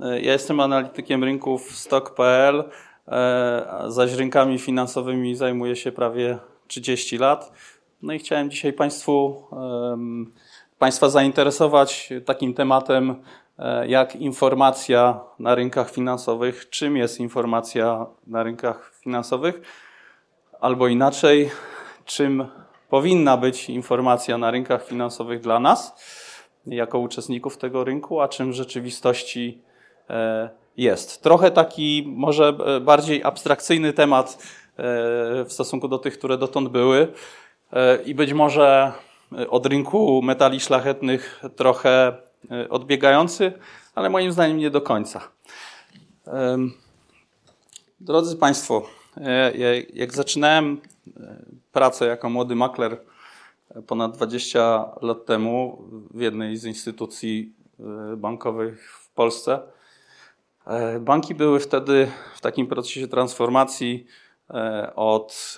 Ja jestem analitykiem rynków stock.pl, zaś rynkami finansowymi zajmuję się prawie 30 lat. No i chciałem dzisiaj Państwu, Państwa zainteresować takim tematem, e, jak informacja na rynkach finansowych, czym jest informacja na rynkach finansowych, albo inaczej, czym powinna być informacja na rynkach finansowych dla nas, jako uczestników tego rynku, a czym w rzeczywistości e, jest. Trochę taki może e, bardziej abstrakcyjny temat w stosunku do tych, które dotąd były i być może od rynku metali szlachetnych trochę odbiegający, ale moim zdaniem nie do końca. Drodzy Państwo, jak zaczynałem pracę jako młody makler ponad 20 lat temu w jednej z instytucji bankowych w Polsce, banki były wtedy w takim procesie transformacji od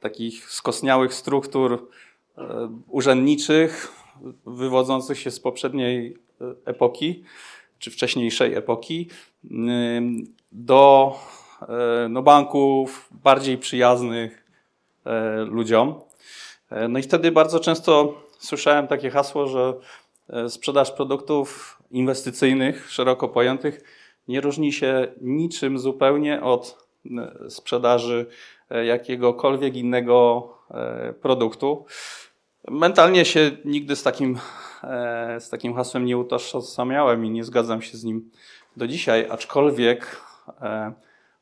takich skosniałych struktur urzędniczych, wywodzących się z poprzedniej e, epoki, czy wcześniejszej epoki, do e, no, banków bardziej przyjaznych e, ludziom. No i wtedy bardzo często słyszałem takie hasło, że sprzedaż produktów inwestycyjnych, szeroko pojętych, nie różni się niczym zupełnie od sprzedaży jakiegokolwiek innego produktu. Mentalnie się nigdy z takim, e, z takim hasłem nie utożsamiałem i nie zgadzam się z nim do dzisiaj, aczkolwiek e,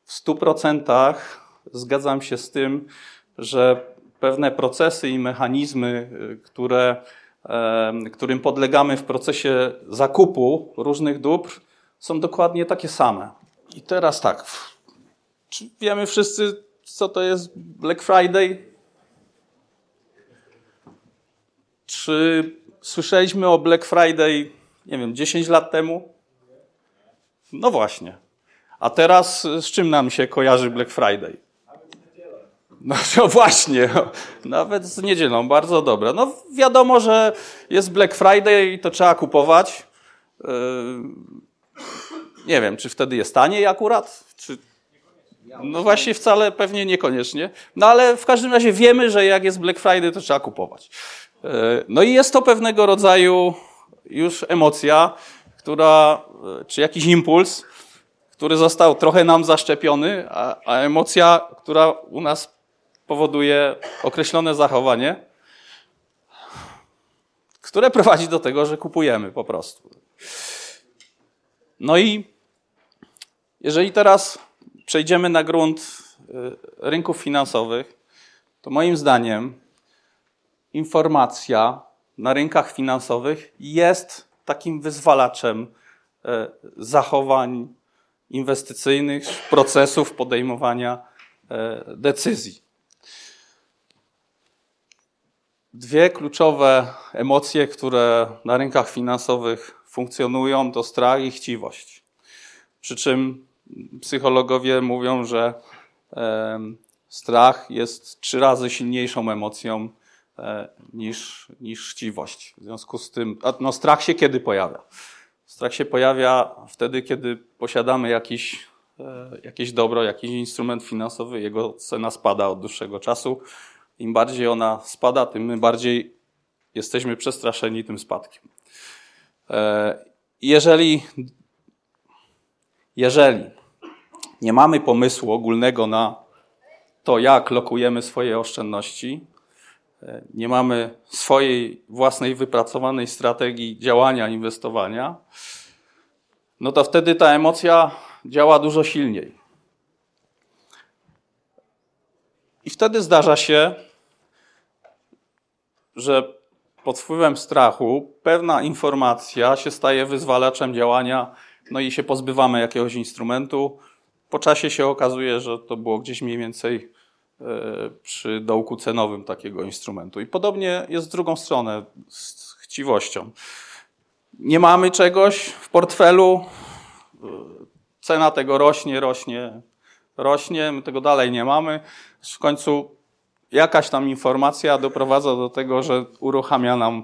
w stu procentach zgadzam się z tym, że pewne procesy i mechanizmy, e, które, którym podlegamy w procesie zakupu różnych dóbr, są dokładnie takie same. I teraz tak, czy wiemy wszyscy, co to jest Black Friday? Czy słyszeliśmy o Black Friday, nie wiem, 10 lat temu? No właśnie. A teraz z czym nam się kojarzy Black Friday? No to właśnie, nawet z niedzielą, bardzo dobre. No wiadomo, że jest Black Friday i to trzeba kupować. Yy, nie wiem, czy wtedy jest taniej akurat, czy... No właśnie wcale pewnie niekoniecznie. No ale w każdym razie wiemy, że jak jest Black Friday, to trzeba kupować. E, no i jest to pewnego rodzaju już emocja, która, e, czy jakiś impuls, który został trochę nam zaszczepiony, a, a emocja, która u nas powoduje określone zachowanie, które prowadzi do tego, że kupujemy po prostu. No i jeżeli teraz przejdziemy na grunt e, rynków finansowych, to moim zdaniem informacja na rynkach finansowych jest takim wyzwalaczem e, zachowań inwestycyjnych, procesów podejmowania e, decyzji. Dwie kluczowe emocje, które na rynkach finansowych funkcjonują, to strach i chciwość. Przy czym psychologowie mówią, że strach jest trzy razy silniejszą emocją E, niż, niż chciwość. W związku z tym, no strach się kiedy pojawia? Strach się pojawia wtedy, kiedy posiadamy jakiś, e, jakieś dobro, jakiś instrument finansowy, jego cena spada od dłuższego czasu. Im bardziej ona spada, tym my bardziej jesteśmy przestraszeni tym spadkiem. E, jeżeli, jeżeli nie mamy pomysłu ogólnego na to, jak lokujemy swoje oszczędności, nie mamy swojej własnej wypracowanej strategii działania, inwestowania, no to wtedy ta emocja działa dużo silniej. I wtedy zdarza się, że pod wpływem strachu pewna informacja się staje wyzwalaczem działania, no i się pozbywamy jakiegoś instrumentu. Po czasie się okazuje, że to było gdzieś mniej więcej E, przy dołku cenowym takiego instrumentu. I podobnie jest z drugą stronę, z chciwością. Nie mamy czegoś w portfelu, e, cena tego rośnie, rośnie, rośnie, my tego dalej nie mamy. W końcu jakaś tam informacja doprowadza do tego, że uruchamia nam e,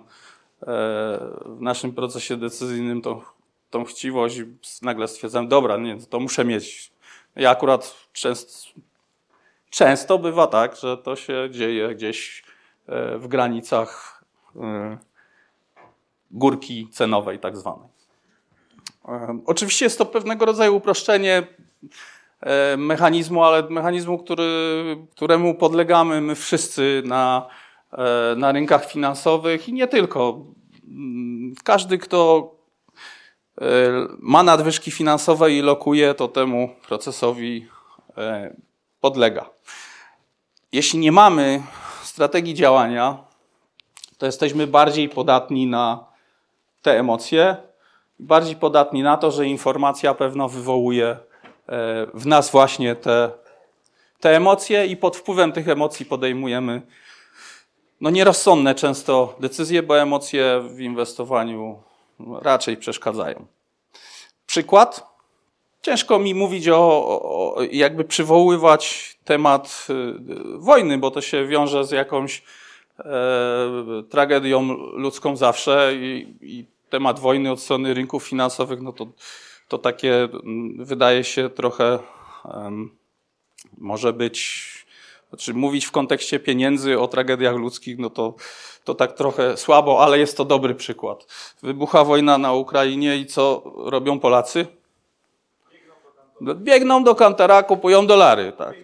w naszym procesie decyzyjnym to tą chciwość, nagle stwierdzam, dobra, nie, to muszę mieć. Ja akurat często, często bywa tak, że to się dzieje gdzieś e, w granicach e, górki cenowej tak zwanej. Oczywiście jest to pewnego rodzaju uproszczenie mechanizmu, ale mechanizmu, który, któremu podlegamy my wszyscy na, na rynkach finansowych i nie tylko. Każdy, kto e, ma nadwyżki finansowe i lokuje, to temu procesowi e, podlega. Jeśli nie mamy strategii działania, to jesteśmy bardziej podatni na te emocje, bardziej podatni na to, że informacja pewno wywołuje e, w nas właśnie te, te emocje i pod wpływem tych emocji podejmujemy no nierozsądne często decyzje, bo emocje w inwestowaniu raczej przeszkadzają. Przykład. Ciężko mi mówić o, o jakby przywoływać temat y, wojny, bo to się wiąże z jakąś e, tragedią ludzką zawsze i, i, temat wojny od strony rynków finansowych, no to, to takie mm, wydaje się trochę może być znaczy, mówić w kontekście pieniędzy o tragediach ludzkich, no to, to tak trochę słabo, ale jest to dobry przykład. Wybucha wojna na Ukrainie i co robią Polacy? Biegną do kantara, kupują dolary. Tak.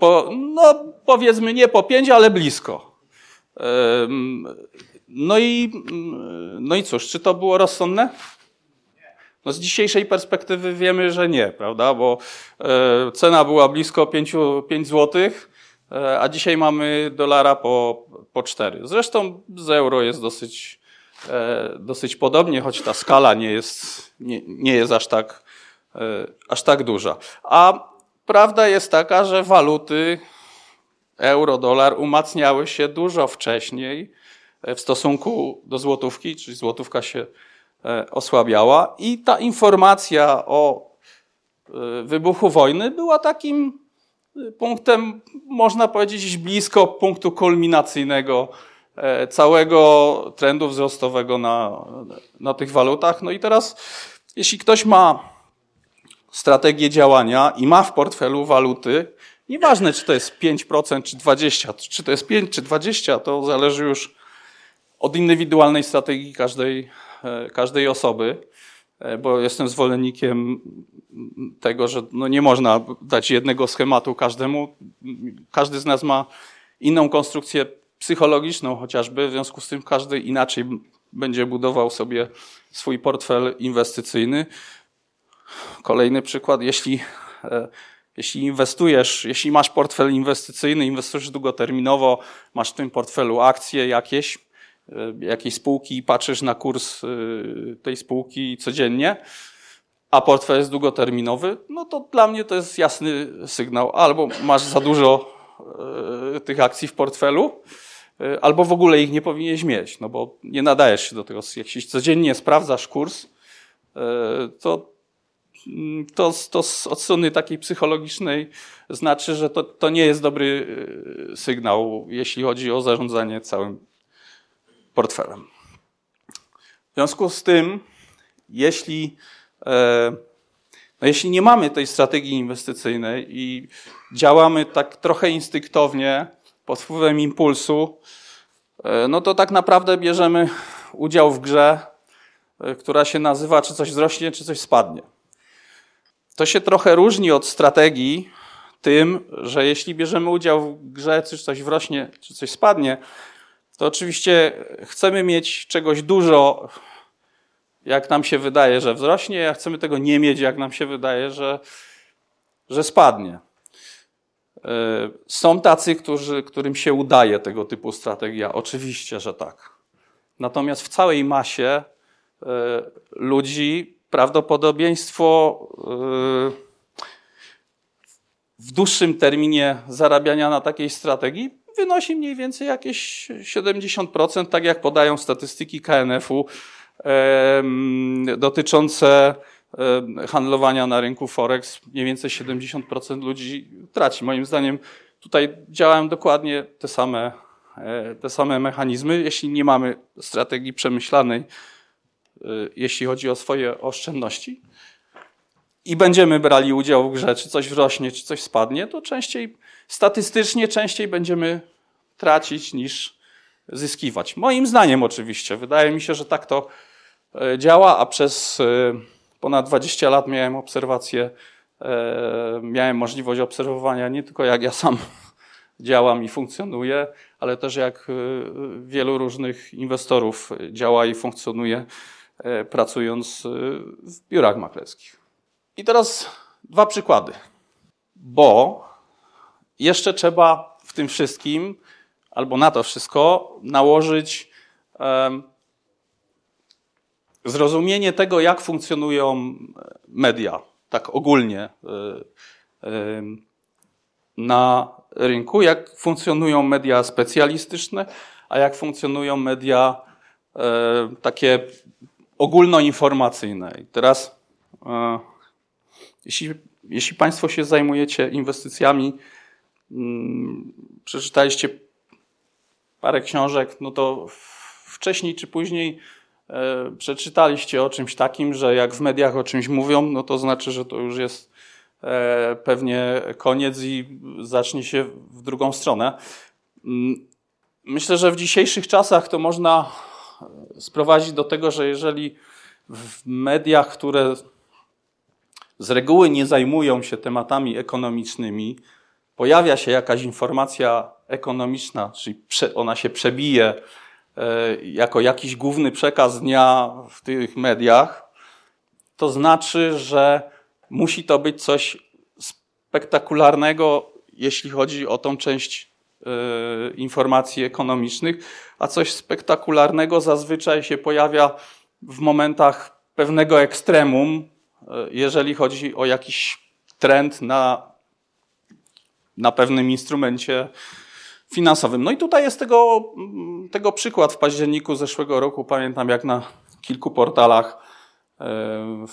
Po, no, powiedzmy nie po pięć, ale blisko. No i, no i cóż, czy to było rozsądne? No z dzisiejszej perspektywy wiemy, że nie, prawda? Bo e, cena była blisko 5, 5 złotych E, a dzisiaj mamy dolara po, po 4. Zresztą z euro jest dosyć, e, dosyć podobnie, choć ta skala nie jest, nie, nie jest aż, tak, e, aż tak duża. A prawda jest taka, że waluty euro, dolar umacniały się dużo wcześniej w stosunku do złotówki, czyli złotówka się osłabiała i ta informacja o wybuchu wojny była takim punktem, można powiedzieć, blisko punktu kulminacyjnego e, całego trendu wzrostowego na, na tych walutach. No i teraz, jeśli ktoś ma strategię działania i ma w portfelu waluty, nieważne czy to jest 5% czy 20%, czy to jest 5 czy 20%, to zależy już od indywidualnej strategii każdej, e, każdej osoby. E, bo jestem zwolennikiem tego, że no nie można dać jednego schematu każdemu. Każdy z nas ma inną konstrukcję psychologiczną chociażby, w związku z tym każdy inaczej będzie budował sobie swój portfel inwestycyjny. Kolejny przykład, jeśli, e, jeśli inwestujesz, jeśli masz portfel inwestycyjny, inwestujesz długoterminowo, masz w tym portfelu akcje jakieś, E, jakiejś spółki i patrzysz na kurs e, tej spółki codziennie, a portfel jest długoterminowy, no to dla mnie to jest jasny sygnał. Albo masz za dużo e, tych akcji w portfelu, albo w ogóle ich nie powinieneś mieć, no bo nie nadajesz się do tego. Jeśli codziennie sprawdzasz kurs, to, to, to od strony takiej psychologicznej znaczy, że to, to nie jest dobry sygnał, jeśli chodzi o zarządzanie całym portfelem. W związku z tym, jeśli, e, no jeśli nie mamy tej strategii inwestycyjnej i działamy tak trochę instynktownie pod wpływem impulsu, e, no to tak naprawdę bierzemy udział w grze, e, która się nazywa czy coś wzrośnie, czy coś spadnie. To się trochę różni od strategii tym, że jeśli bierzemy udział w grze, czy coś wrośnie, czy coś spadnie, to oczywiście chcemy mieć czegoś dużo, jak nam się wydaje, że wzrośnie, a chcemy tego nie mieć, jak nam się wydaje, że, że spadnie. E, są tacy, którzy, którym się udaje tego typu strategia. Oczywiście, że tak. Natomiast w całej masie e, ludzi prawdopodobieństwo e, w dłuższym terminie zarabiania na takiej strategii wynosi mniej więcej jakieś 70%, tak jak podają statystyki KNF-u dotyczące handlowania na rynku Forex. Mniej więcej 70% ludzi traci. Moim zdaniem tutaj działają dokładnie te same, e, te same mechanizmy. Jeśli nie mamy strategii przemyślanej, e, jeśli chodzi o swoje oszczędności i będziemy brali udział w grze, czy coś wrośnie, czy coś spadnie, to częściej, statystycznie częściej będziemy tracić niż zyskiwać. Moim zdaniem oczywiście. Wydaje mi się, że tak to e, działa, a przez e, ponad 20 lat miałem obserwację, e, miałem możliwość obserwowania nie tylko jak ja sam działam i funkcjonuję, ale też jak wielu różnych inwestorów działa i funkcjonuje pracując w biurach maklerskich. I teraz dwa przykłady. Bo jeszcze trzeba w tym wszystkim, albo na to wszystko, nałożyć um, zrozumienie tego, jak funkcjonują media, tak ogólnie um, na rynku, jak funkcjonują media specjalistyczne, a jak funkcjonują media um, takie ogólnoinformacyjne. I teraz jeśli, jeśli Państwo się zajmujecie inwestycjami, przeczytaliście parę książek, no to wcześniej czy później e, przeczytaliście o czymś takim, że jak w mediach o czymś mówią, no to znaczy, że to już jest e, pewnie koniec i zacznie się w drugą stronę. Mm, myślę, że w dzisiejszych czasach to można sprowadzić do tego, że jeżeli w mediach, które z reguły nie zajmują się tematami ekonomicznymi, pojawia się jakaś informacja ekonomiczna, czyli ona się przebije e, jako jakiś główny przekaz dnia w tych mediach, to znaczy, że musi to być coś spektakularnego, jeśli chodzi o tą część e, informacji ekonomicznych, a coś spektakularnego zazwyczaj się pojawia w momentach pewnego ekstremum, jeżeli chodzi o jakiś trend na, na pewnym instrumencie finansowym. No i tutaj jest tego, tego przykład w październiku zeszłego roku. Pamiętam, jak na kilku portalach e,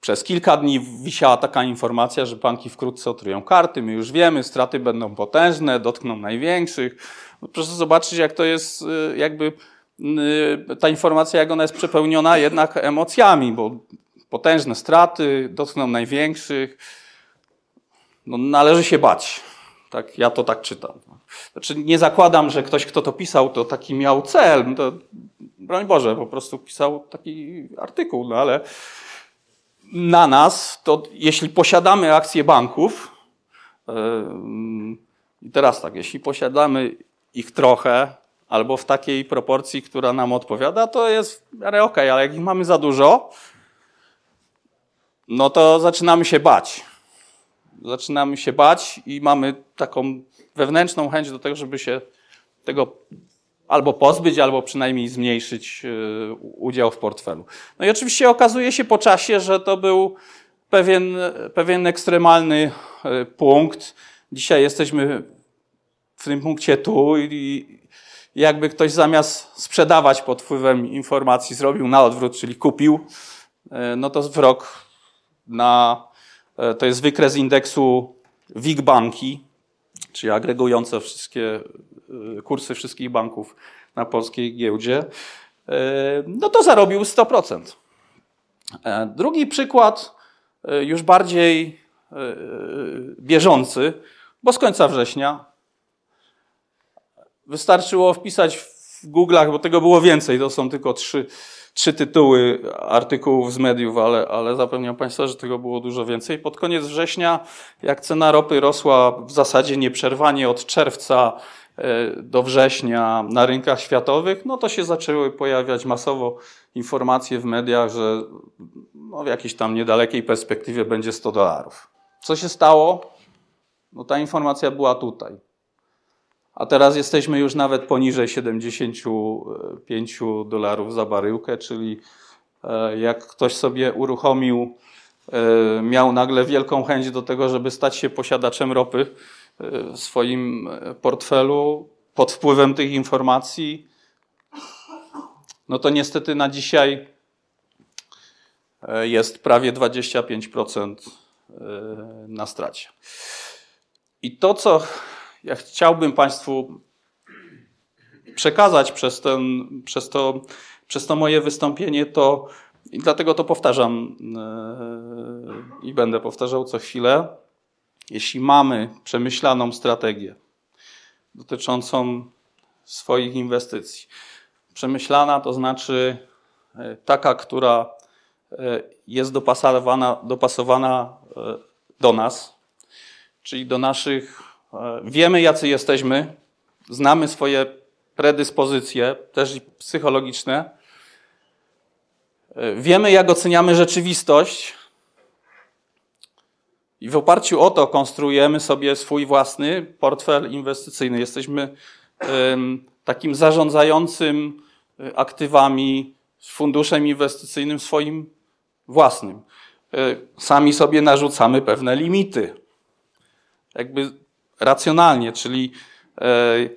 przez kilka dni wisiała taka informacja, że banki wkrótce otrują karty. My już wiemy, straty będą potężne, dotkną największych. No proszę zobaczyć, jak to jest, e, jakby Y, ta informacja, jak ona jest przepełniona jednak emocjami, bo potężne straty dotkną największych. No, należy się bać. Tak, ja to tak czytam. Znaczy, nie zakładam, że ktoś, kto to pisał, to taki miał cel. No to, broń Boże, po prostu pisał taki artykuł, no ale na nas, to jeśli posiadamy akcje banków, yy, i teraz tak, jeśli posiadamy ich trochę, albo w takiej proporcji, która nam odpowiada, to jest w miarę okej, okay, ale jak ich mamy za dużo, no to zaczynamy się bać. Zaczynamy się bać i mamy taką wewnętrzną chęć do tego, żeby się tego albo pozbyć, albo przynajmniej zmniejszyć e, udział w portfelu. No i oczywiście okazuje się po czasie, że to był pewien, pewien ekstremalny e, punkt. Dzisiaj jesteśmy w tym punkcie tu i, jakby ktoś zamiast sprzedawać pod wpływem informacji zrobił na odwrót, czyli kupił, e, no to w rok na, to jest wykres indeksu WIG Banki, czyli agregujące wszystkie e, kursy wszystkich banków na polskiej giełdzie, no to zarobił 100%. Drugi przykład, już bardziej bieżący, bo z końca września Wystarczyło wpisać w Google'ach, bo tego było więcej, to są tylko trzy, trzy tytuły artykułów z mediów, ale, ale zapewniam Państwa, że tego było dużo więcej. Pod koniec września, jak cena ropy rosła w zasadzie nieprzerwanie od czerwca e, do września na rynkach światowych, no to się zaczęły pojawiać masowo informacje w mediach, że no w jakiejś tam niedalekiej perspektywie będzie 100 dolarów. Co się stało? No ta informacja była tutaj a teraz jesteśmy już nawet poniżej 75 dolarów za baryłkę, czyli e, jak ktoś sobie uruchomił, e, miał nagle wielką chęć do tego, żeby stać się posiadaczem ropy e, w swoim portfelu pod wpływem tych informacji, no to niestety na dzisiaj jest prawie 25% na stracie. I to, co ja chciałbym Państwu przekazać przez, ten, przez, to, przez to moje wystąpienie to i dlatego to powtarzam yy, i będę powtarzał co chwilę. Jeśli mamy przemyślaną strategię dotyczącą swoich inwestycji, przemyślana to znaczy yy, taka, która yy, jest dopasowana, dopasowana do nas, czyli do naszych. Wiemy, jacy jesteśmy, znamy swoje predyspozycje, też i psychologiczne. Wiemy, jak oceniamy rzeczywistość, i w oparciu o to konstruujemy sobie swój własny portfel inwestycyjny. Jesteśmy takim zarządzającym e, aktywami, funduszem inwestycyjnym swoim własnym. E, sami sobie narzucamy pewne limity. Jakby racjonalnie, czyli e,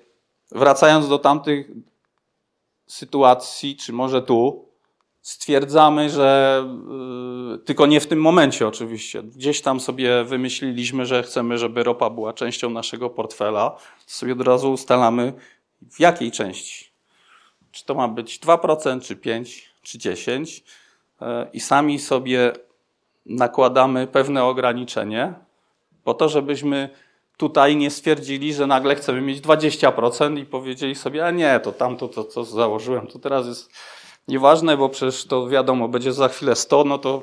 wracając do tamtych sytuacji, czy może tu, stwierdzamy, że yy, tylko nie w tym momencie oczywiście. Gdzieś tam sobie wymyśliliśmy, że chcemy, żeby ropa była częścią naszego portfela. To sobie od razu ustalamy, w jakiej części. Czy to ma być 2%, czy 5%, czy 10%. Yy, I sami sobie nakładamy pewne ograniczenie po to, żebyśmy tutaj nie stwierdzili, że nagle chcemy mieć 20% i powiedzieli sobie, a nie, to tamto, to co założyłem, to teraz jest nieważne, bo przecież to wiadomo, będzie za chwilę 100, no to,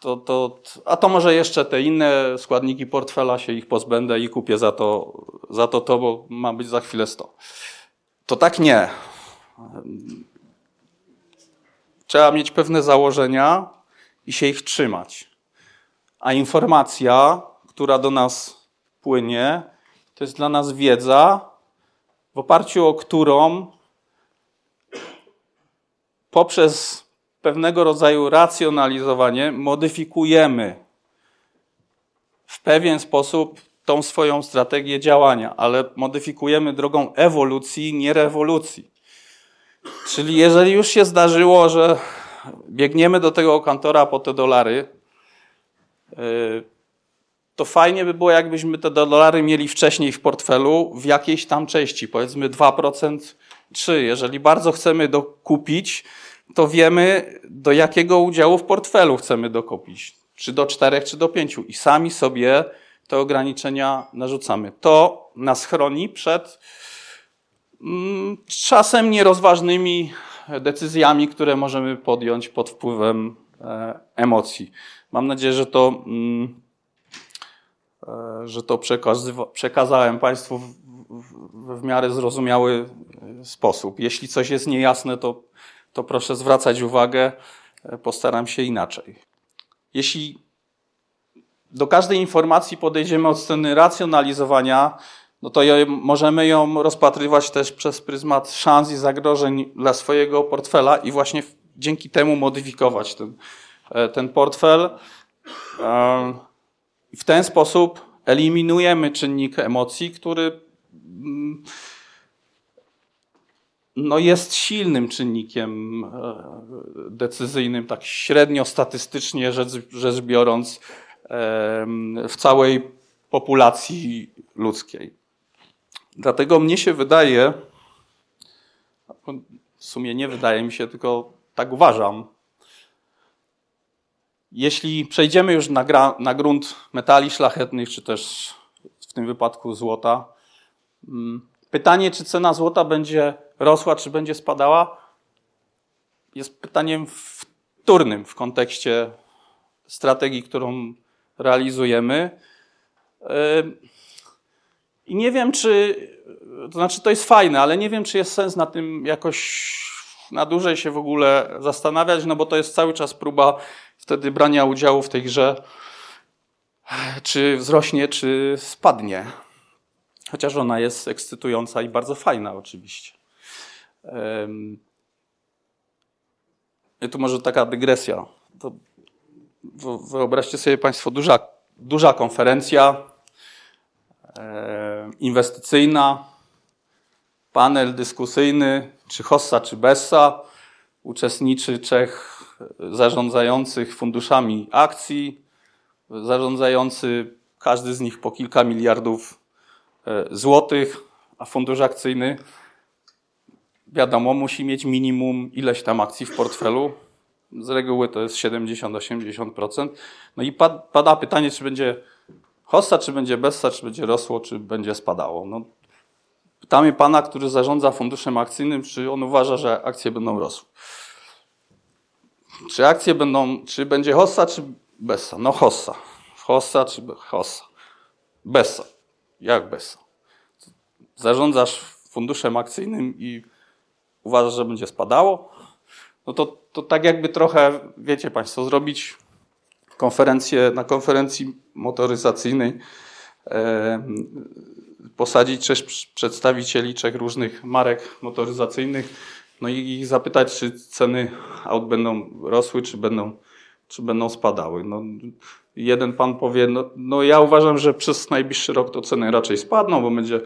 to, to, a to może jeszcze te inne składniki portfela się ich pozbędę i kupię za to, za to, to bo ma być za chwilę 100. To tak nie. Trzeba mieć pewne założenia i się ich trzymać. A informacja, która do nas płynie, to jest dla nas wiedza, w oparciu o którą poprzez pewnego rodzaju racjonalizowanie modyfikujemy w pewien sposób tą swoją strategię działania, ale modyfikujemy drogą ewolucji, nie rewolucji. Czyli jeżeli już się zdarzyło, że biegniemy do tego kantora po te dolary, yy, to fajnie by było, jakbyśmy te dolary mieli wcześniej w portfelu w jakiejś tam części, powiedzmy 2%, 3%. Jeżeli bardzo chcemy dokupić, to wiemy, do jakiego udziału w portfelu chcemy dokupić. Czy do 4, czy do 5. I sami sobie te ograniczenia narzucamy. To nas chroni przed mm, czasem nierozważnymi decyzjami, które możemy podjąć pod wpływem e, emocji. Mam nadzieję, że to mm, że to przekazałem Państwu w, w, w miarę zrozumiały e, sposób. Jeśli coś jest niejasne, to, to proszę zwracać uwagę, e, postaram się inaczej. Jeśli do każdej informacji podejdziemy od strony racjonalizowania, no to możemy ją rozpatrywać też przez pryzmat szans i zagrożeń dla swojego portfela i właśnie dzięki temu modyfikować ten, ten portfel. W ten sposób eliminujemy czynnik emocji, który mm, no jest silnym czynnikiem e, decyzyjnym, tak średnio statystycznie rzecz, rzecz biorąc, w całej populacji ludzkiej. Dlatego mnie się wydaje, w sumie nie wydaje mi się, tylko tak uważam, jeśli przejdziemy już na, gra, na grunt metali szlachetnych, czy też w tym wypadku złota, mm, pytanie, czy cena złota będzie rosła, czy będzie spadała, jest pytaniem wtórnym w kontekście strategii, którą realizujemy. I nie wiem, czy, to znaczy to jest fajne, ale nie wiem, czy jest sens na tym jakoś na dłużej się w ogóle zastanawiać, no bo to jest cały czas próba wtedy brania udziału w tej grze, czy wzrośnie, czy spadnie. Chociaż ona jest ekscytująca i bardzo fajna, oczywiście. I tu może taka dygresja. To wyobraźcie sobie Państwo duża, duża konferencja inwestycyjna, panel dyskusyjny, czy Hossa, czy Bessa. Uczestniczy trzech zarządzających funduszami akcji, zarządzający każdy z nich po kilka miliardów e, złotych, a fundusz akcyjny wiadomo, musi mieć minimum ileś tam akcji w portfelu. Z reguły to jest 70-80%. No i pada pytanie, czy będzie hossa, czy będzie bessa, czy będzie rosło, czy będzie spadało. No, pytamy pana, który zarządza funduszem akcyjnym, czy on uważa, że akcje będą rosły. Czy akcje będą, czy będzie hossa, czy bessa? No hossa. Hossa czy hossa? Bessa. Jak bessa? Zarządzasz funduszem akcyjnym i uważasz, że będzie spadało? No to, to tak jakby trochę, wiecie Państwo, zrobić konferencję, na konferencji motoryzacyjnej e, posadzić trzech przedstawicieli trzech różnych marek motoryzacyjnych, no i zapytać, czy ceny aut będą rosły, czy będą, czy będą spadały. No, jeden pan powie, no, no ja uważam, że przez najbliższy rok to ceny raczej spadną, bo będzie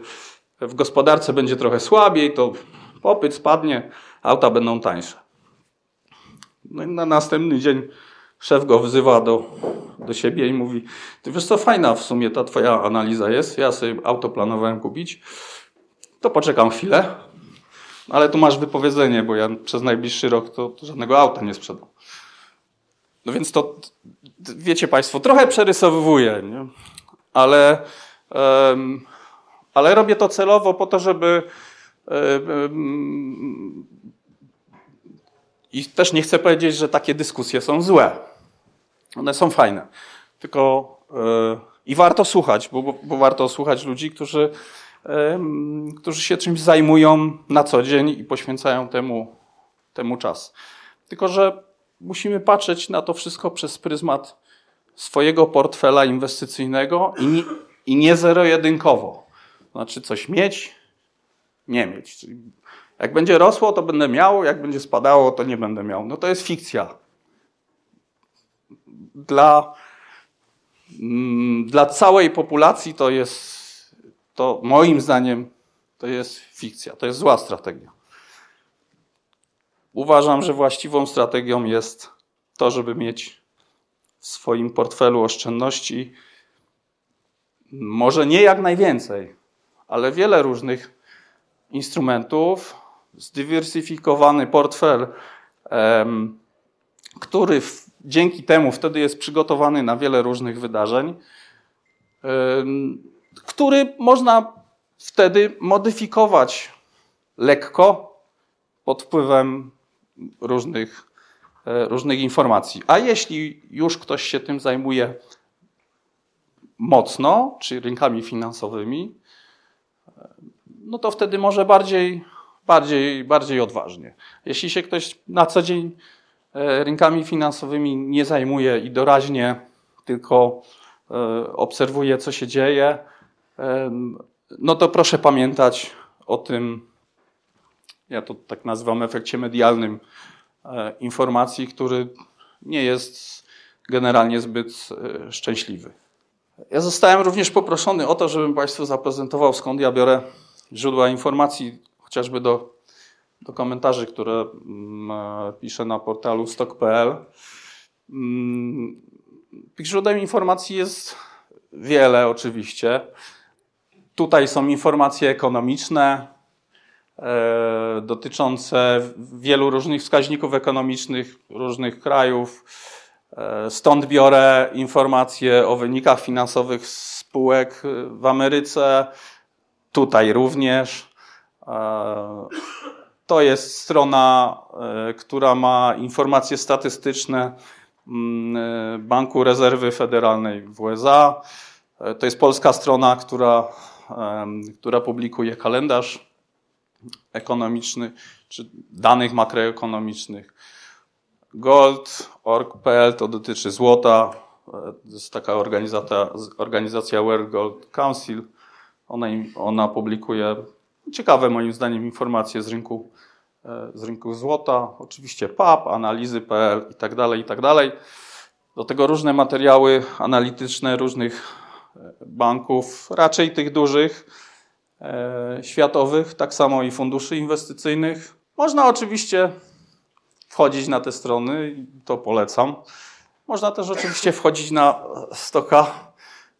w gospodarce będzie trochę słabiej, to popyt spadnie, auta będą tańsze. No i na następny dzień szef go wzywa do, do siebie i mówi, ty wiesz co, fajna w sumie ta twoja analiza jest, ja sobie auto planowałem kupić, to poczekam chwilę, ale tu masz wypowiedzenie, bo ja przez najbliższy rok to, to żadnego auta nie sprzedam. No więc to, wiecie Państwo, trochę przerysowywuję, nie? Ale, um, ale robię to celowo po to, żeby um, i też nie chcę powiedzieć, że takie dyskusje są złe. One są fajne. Tylko yy, i warto słuchać, bo, bo, warto słuchać ludzi, którzy, którzy się czymś zajmują na co dzień i poświęcają temu, temu czas. Tylko, że musimy patrzeć na to wszystko przez pryzmat swojego portfela inwestycyjnego i nie, i nie zero-jedynkowo. Znaczy coś mieć, nie mieć. Czyli jak będzie rosło, to będę miał, jak będzie spadało, to nie będę miał. No to jest fikcja. Dla, mm, dla całej populacji to jest, to moim zdaniem, to jest fikcja, to jest zła strategia. Uważam, że właściwą strategią jest to, żeby mieć w swoim portfelu oszczędności może nie jak najwięcej, ale wiele różnych instrumentów, zdywersyfikowany portfel, który dzięki temu wtedy jest przygotowany na wiele różnych wydarzeń, który można wtedy modyfikować lekko pod wpływem różnych, e, różnych informacji. A jeśli już ktoś się tym zajmuje mocno, czy rynkami finansowymi, no to wtedy może bardziej bardziej, bardziej odważnie. Jeśli się ktoś na co dzień e, rynkami finansowymi nie zajmuje i doraźnie tylko e, obserwuje, co się dzieje, e, no to proszę pamiętać o tym, ja to tak nazywam efekcie medialnym informacji, który nie jest generalnie zbyt szczęśliwy. Ja zostałem również poproszony o to, żebym Państwu zaprezentował, skąd ja biorę źródła informacji chociażby do, do komentarzy, które mm, e, piszę na portalu stock.pl. Mm, tych źródeł informacji jest wiele oczywiście. Tutaj są informacje ekonomiczne e, dotyczące wielu różnych wskaźników ekonomicznych różnych krajów. E, stąd biorę informacje o wynikach finansowych spółek w Ameryce, tutaj również. E, to jest strona, e, która ma informacje statystyczne mm, e, Banku Rezerwy Federalnej w USA. To jest polska strona, która, która publikuje kalendarz ekonomiczny czy danych makroekonomicznych. Gold.org.pl to dotyczy złota. To jest taka organizacja, organizacja World Gold Council. Ona, ona publikuje ciekawe moim zdaniem informacje z rynku, e, z rynku złota, oczywiście PAP, analizy.pl i tak dalej, i tak dalej. Do tego różne materiały analityczne różnych banków, raczej tych dużych, e, światowych, tak samo i funduszy inwestycyjnych. Można oczywiście wchodzić na te strony, to polecam. Można też oczywiście wchodzić na stoka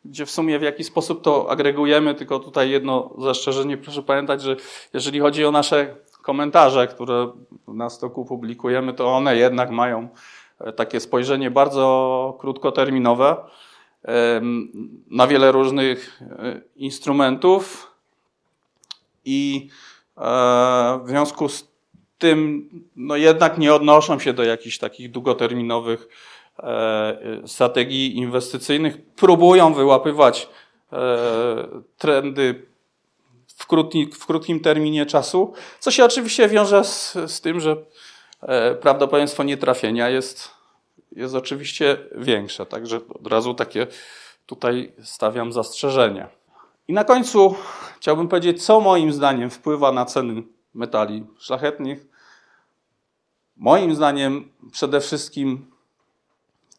gdzie w sumie w jaki sposób to agregujemy, tylko tutaj jedno zastrzeżenie, proszę pamiętać, że jeżeli chodzi o nasze komentarze, które na stoku publikujemy, to one jednak mają takie spojrzenie bardzo krótkoterminowe na wiele różnych instrumentów i w związku z tym no jednak nie odnoszą się do jakichś takich długoterminowych e, strategii inwestycyjnych. Próbują wyłapywać e, trendy w, krótki, w krótkim terminie czasu, co się oczywiście wiąże z, z tym, że e, prawdopodobieństwo nietrafienia jest, jest oczywiście większe. Także od razu takie tutaj stawiam zastrzeżenie. I na końcu chciałbym powiedzieć, co moim zdaniem wpływa na ceny metali szlachetnych Moim zdaniem przede wszystkim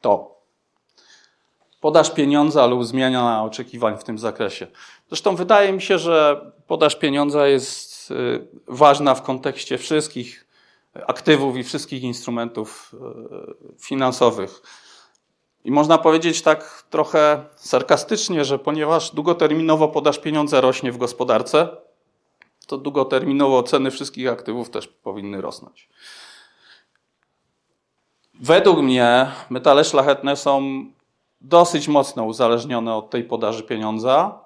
to podaż pieniądza lub zmiana oczekiwań w tym zakresie. Zresztą wydaje mi się, że podaż pieniądza jest y, ważna w kontekście wszystkich aktywów i wszystkich instrumentów y, finansowych. I można powiedzieć tak trochę sarkastycznie, że ponieważ długoterminowo podaż pieniądza rośnie w gospodarce, to długoterminowo ceny wszystkich aktywów też powinny rosnąć. Według mnie metale szlachetne są dosyć mocno uzależnione od tej podaży pieniądza.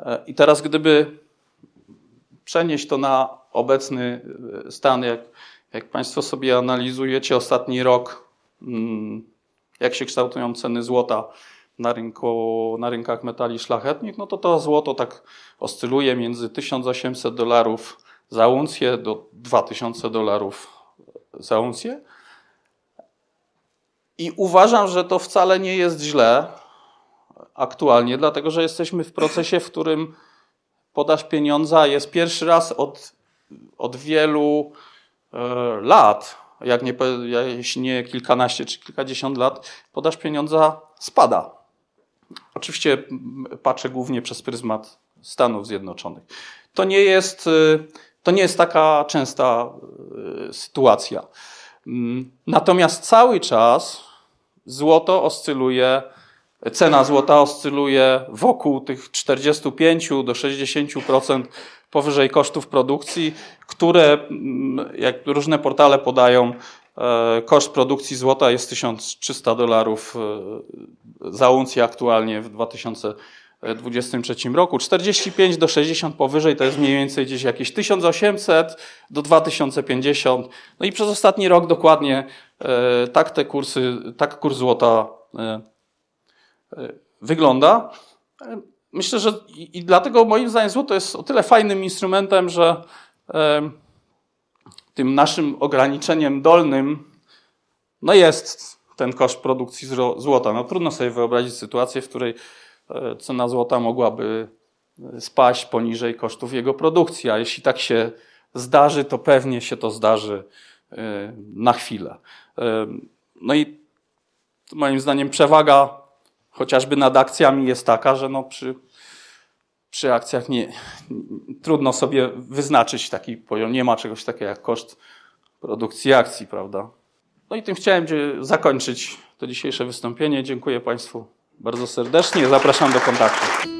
E, I teraz, gdyby przenieść to na obecny e, stan, jak, jak Państwo sobie analizujecie ostatni rok, mm, jak się kształtują ceny złota na, rynku, na rynkach metali szlachetnych, no to to złoto tak oscyluje między 1800 dolarów za uncję do 2000 dolarów za uncję. I uważam, że to wcale nie jest źle aktualnie, dlatego że jesteśmy w procesie, w którym podaż pieniądza jest pierwszy raz od, od wielu e, lat, jak nie, jeśli nie kilkanaście czy kilkadziesiąt lat, podaż pieniądza spada. Oczywiście patrzę głównie przez pryzmat Stanów Zjednoczonych. To nie jest, e, to nie jest taka częsta e, sytuacja. Mm, natomiast cały czas złoto oscyluje, cena złota oscyluje wokół tych 45 do 60% powyżej kosztów produkcji, które, mm, jak różne portale podają, e, koszt produkcji złota jest 1300 dolarów e, za uncję aktualnie w 2023 roku. 45 do 60 powyżej to jest mniej więcej gdzieś jakieś 1800 do 2050. No i przez ostatni rok dokładnie E, tak te kursy, tak kurs złota wygląda. Myślę, że i dlatego moim zdaniem złoto jest o tyle fajnym instrumentem, że tym naszym ograniczeniem dolnym no jest ten koszt produkcji złota. No trudno sobie wyobrazić sytuację, w której cena złota mogłaby spaść poniżej kosztów jego produkcji, a jeśli tak się zdarzy, to pewnie się to zdarzy na chwilę. No i moim zdaniem przewaga chociażby nad akcjami jest taka, że no przy, przy akcjach nie, trudno sobie wyznaczyć taki poziom. Nie ma czegoś takiego jak koszt produkcji akcji, prawda? No i tym chciałem zakończyć to dzisiejsze wystąpienie. Dziękuję Państwu bardzo serdecznie. Zapraszam do kontaktu.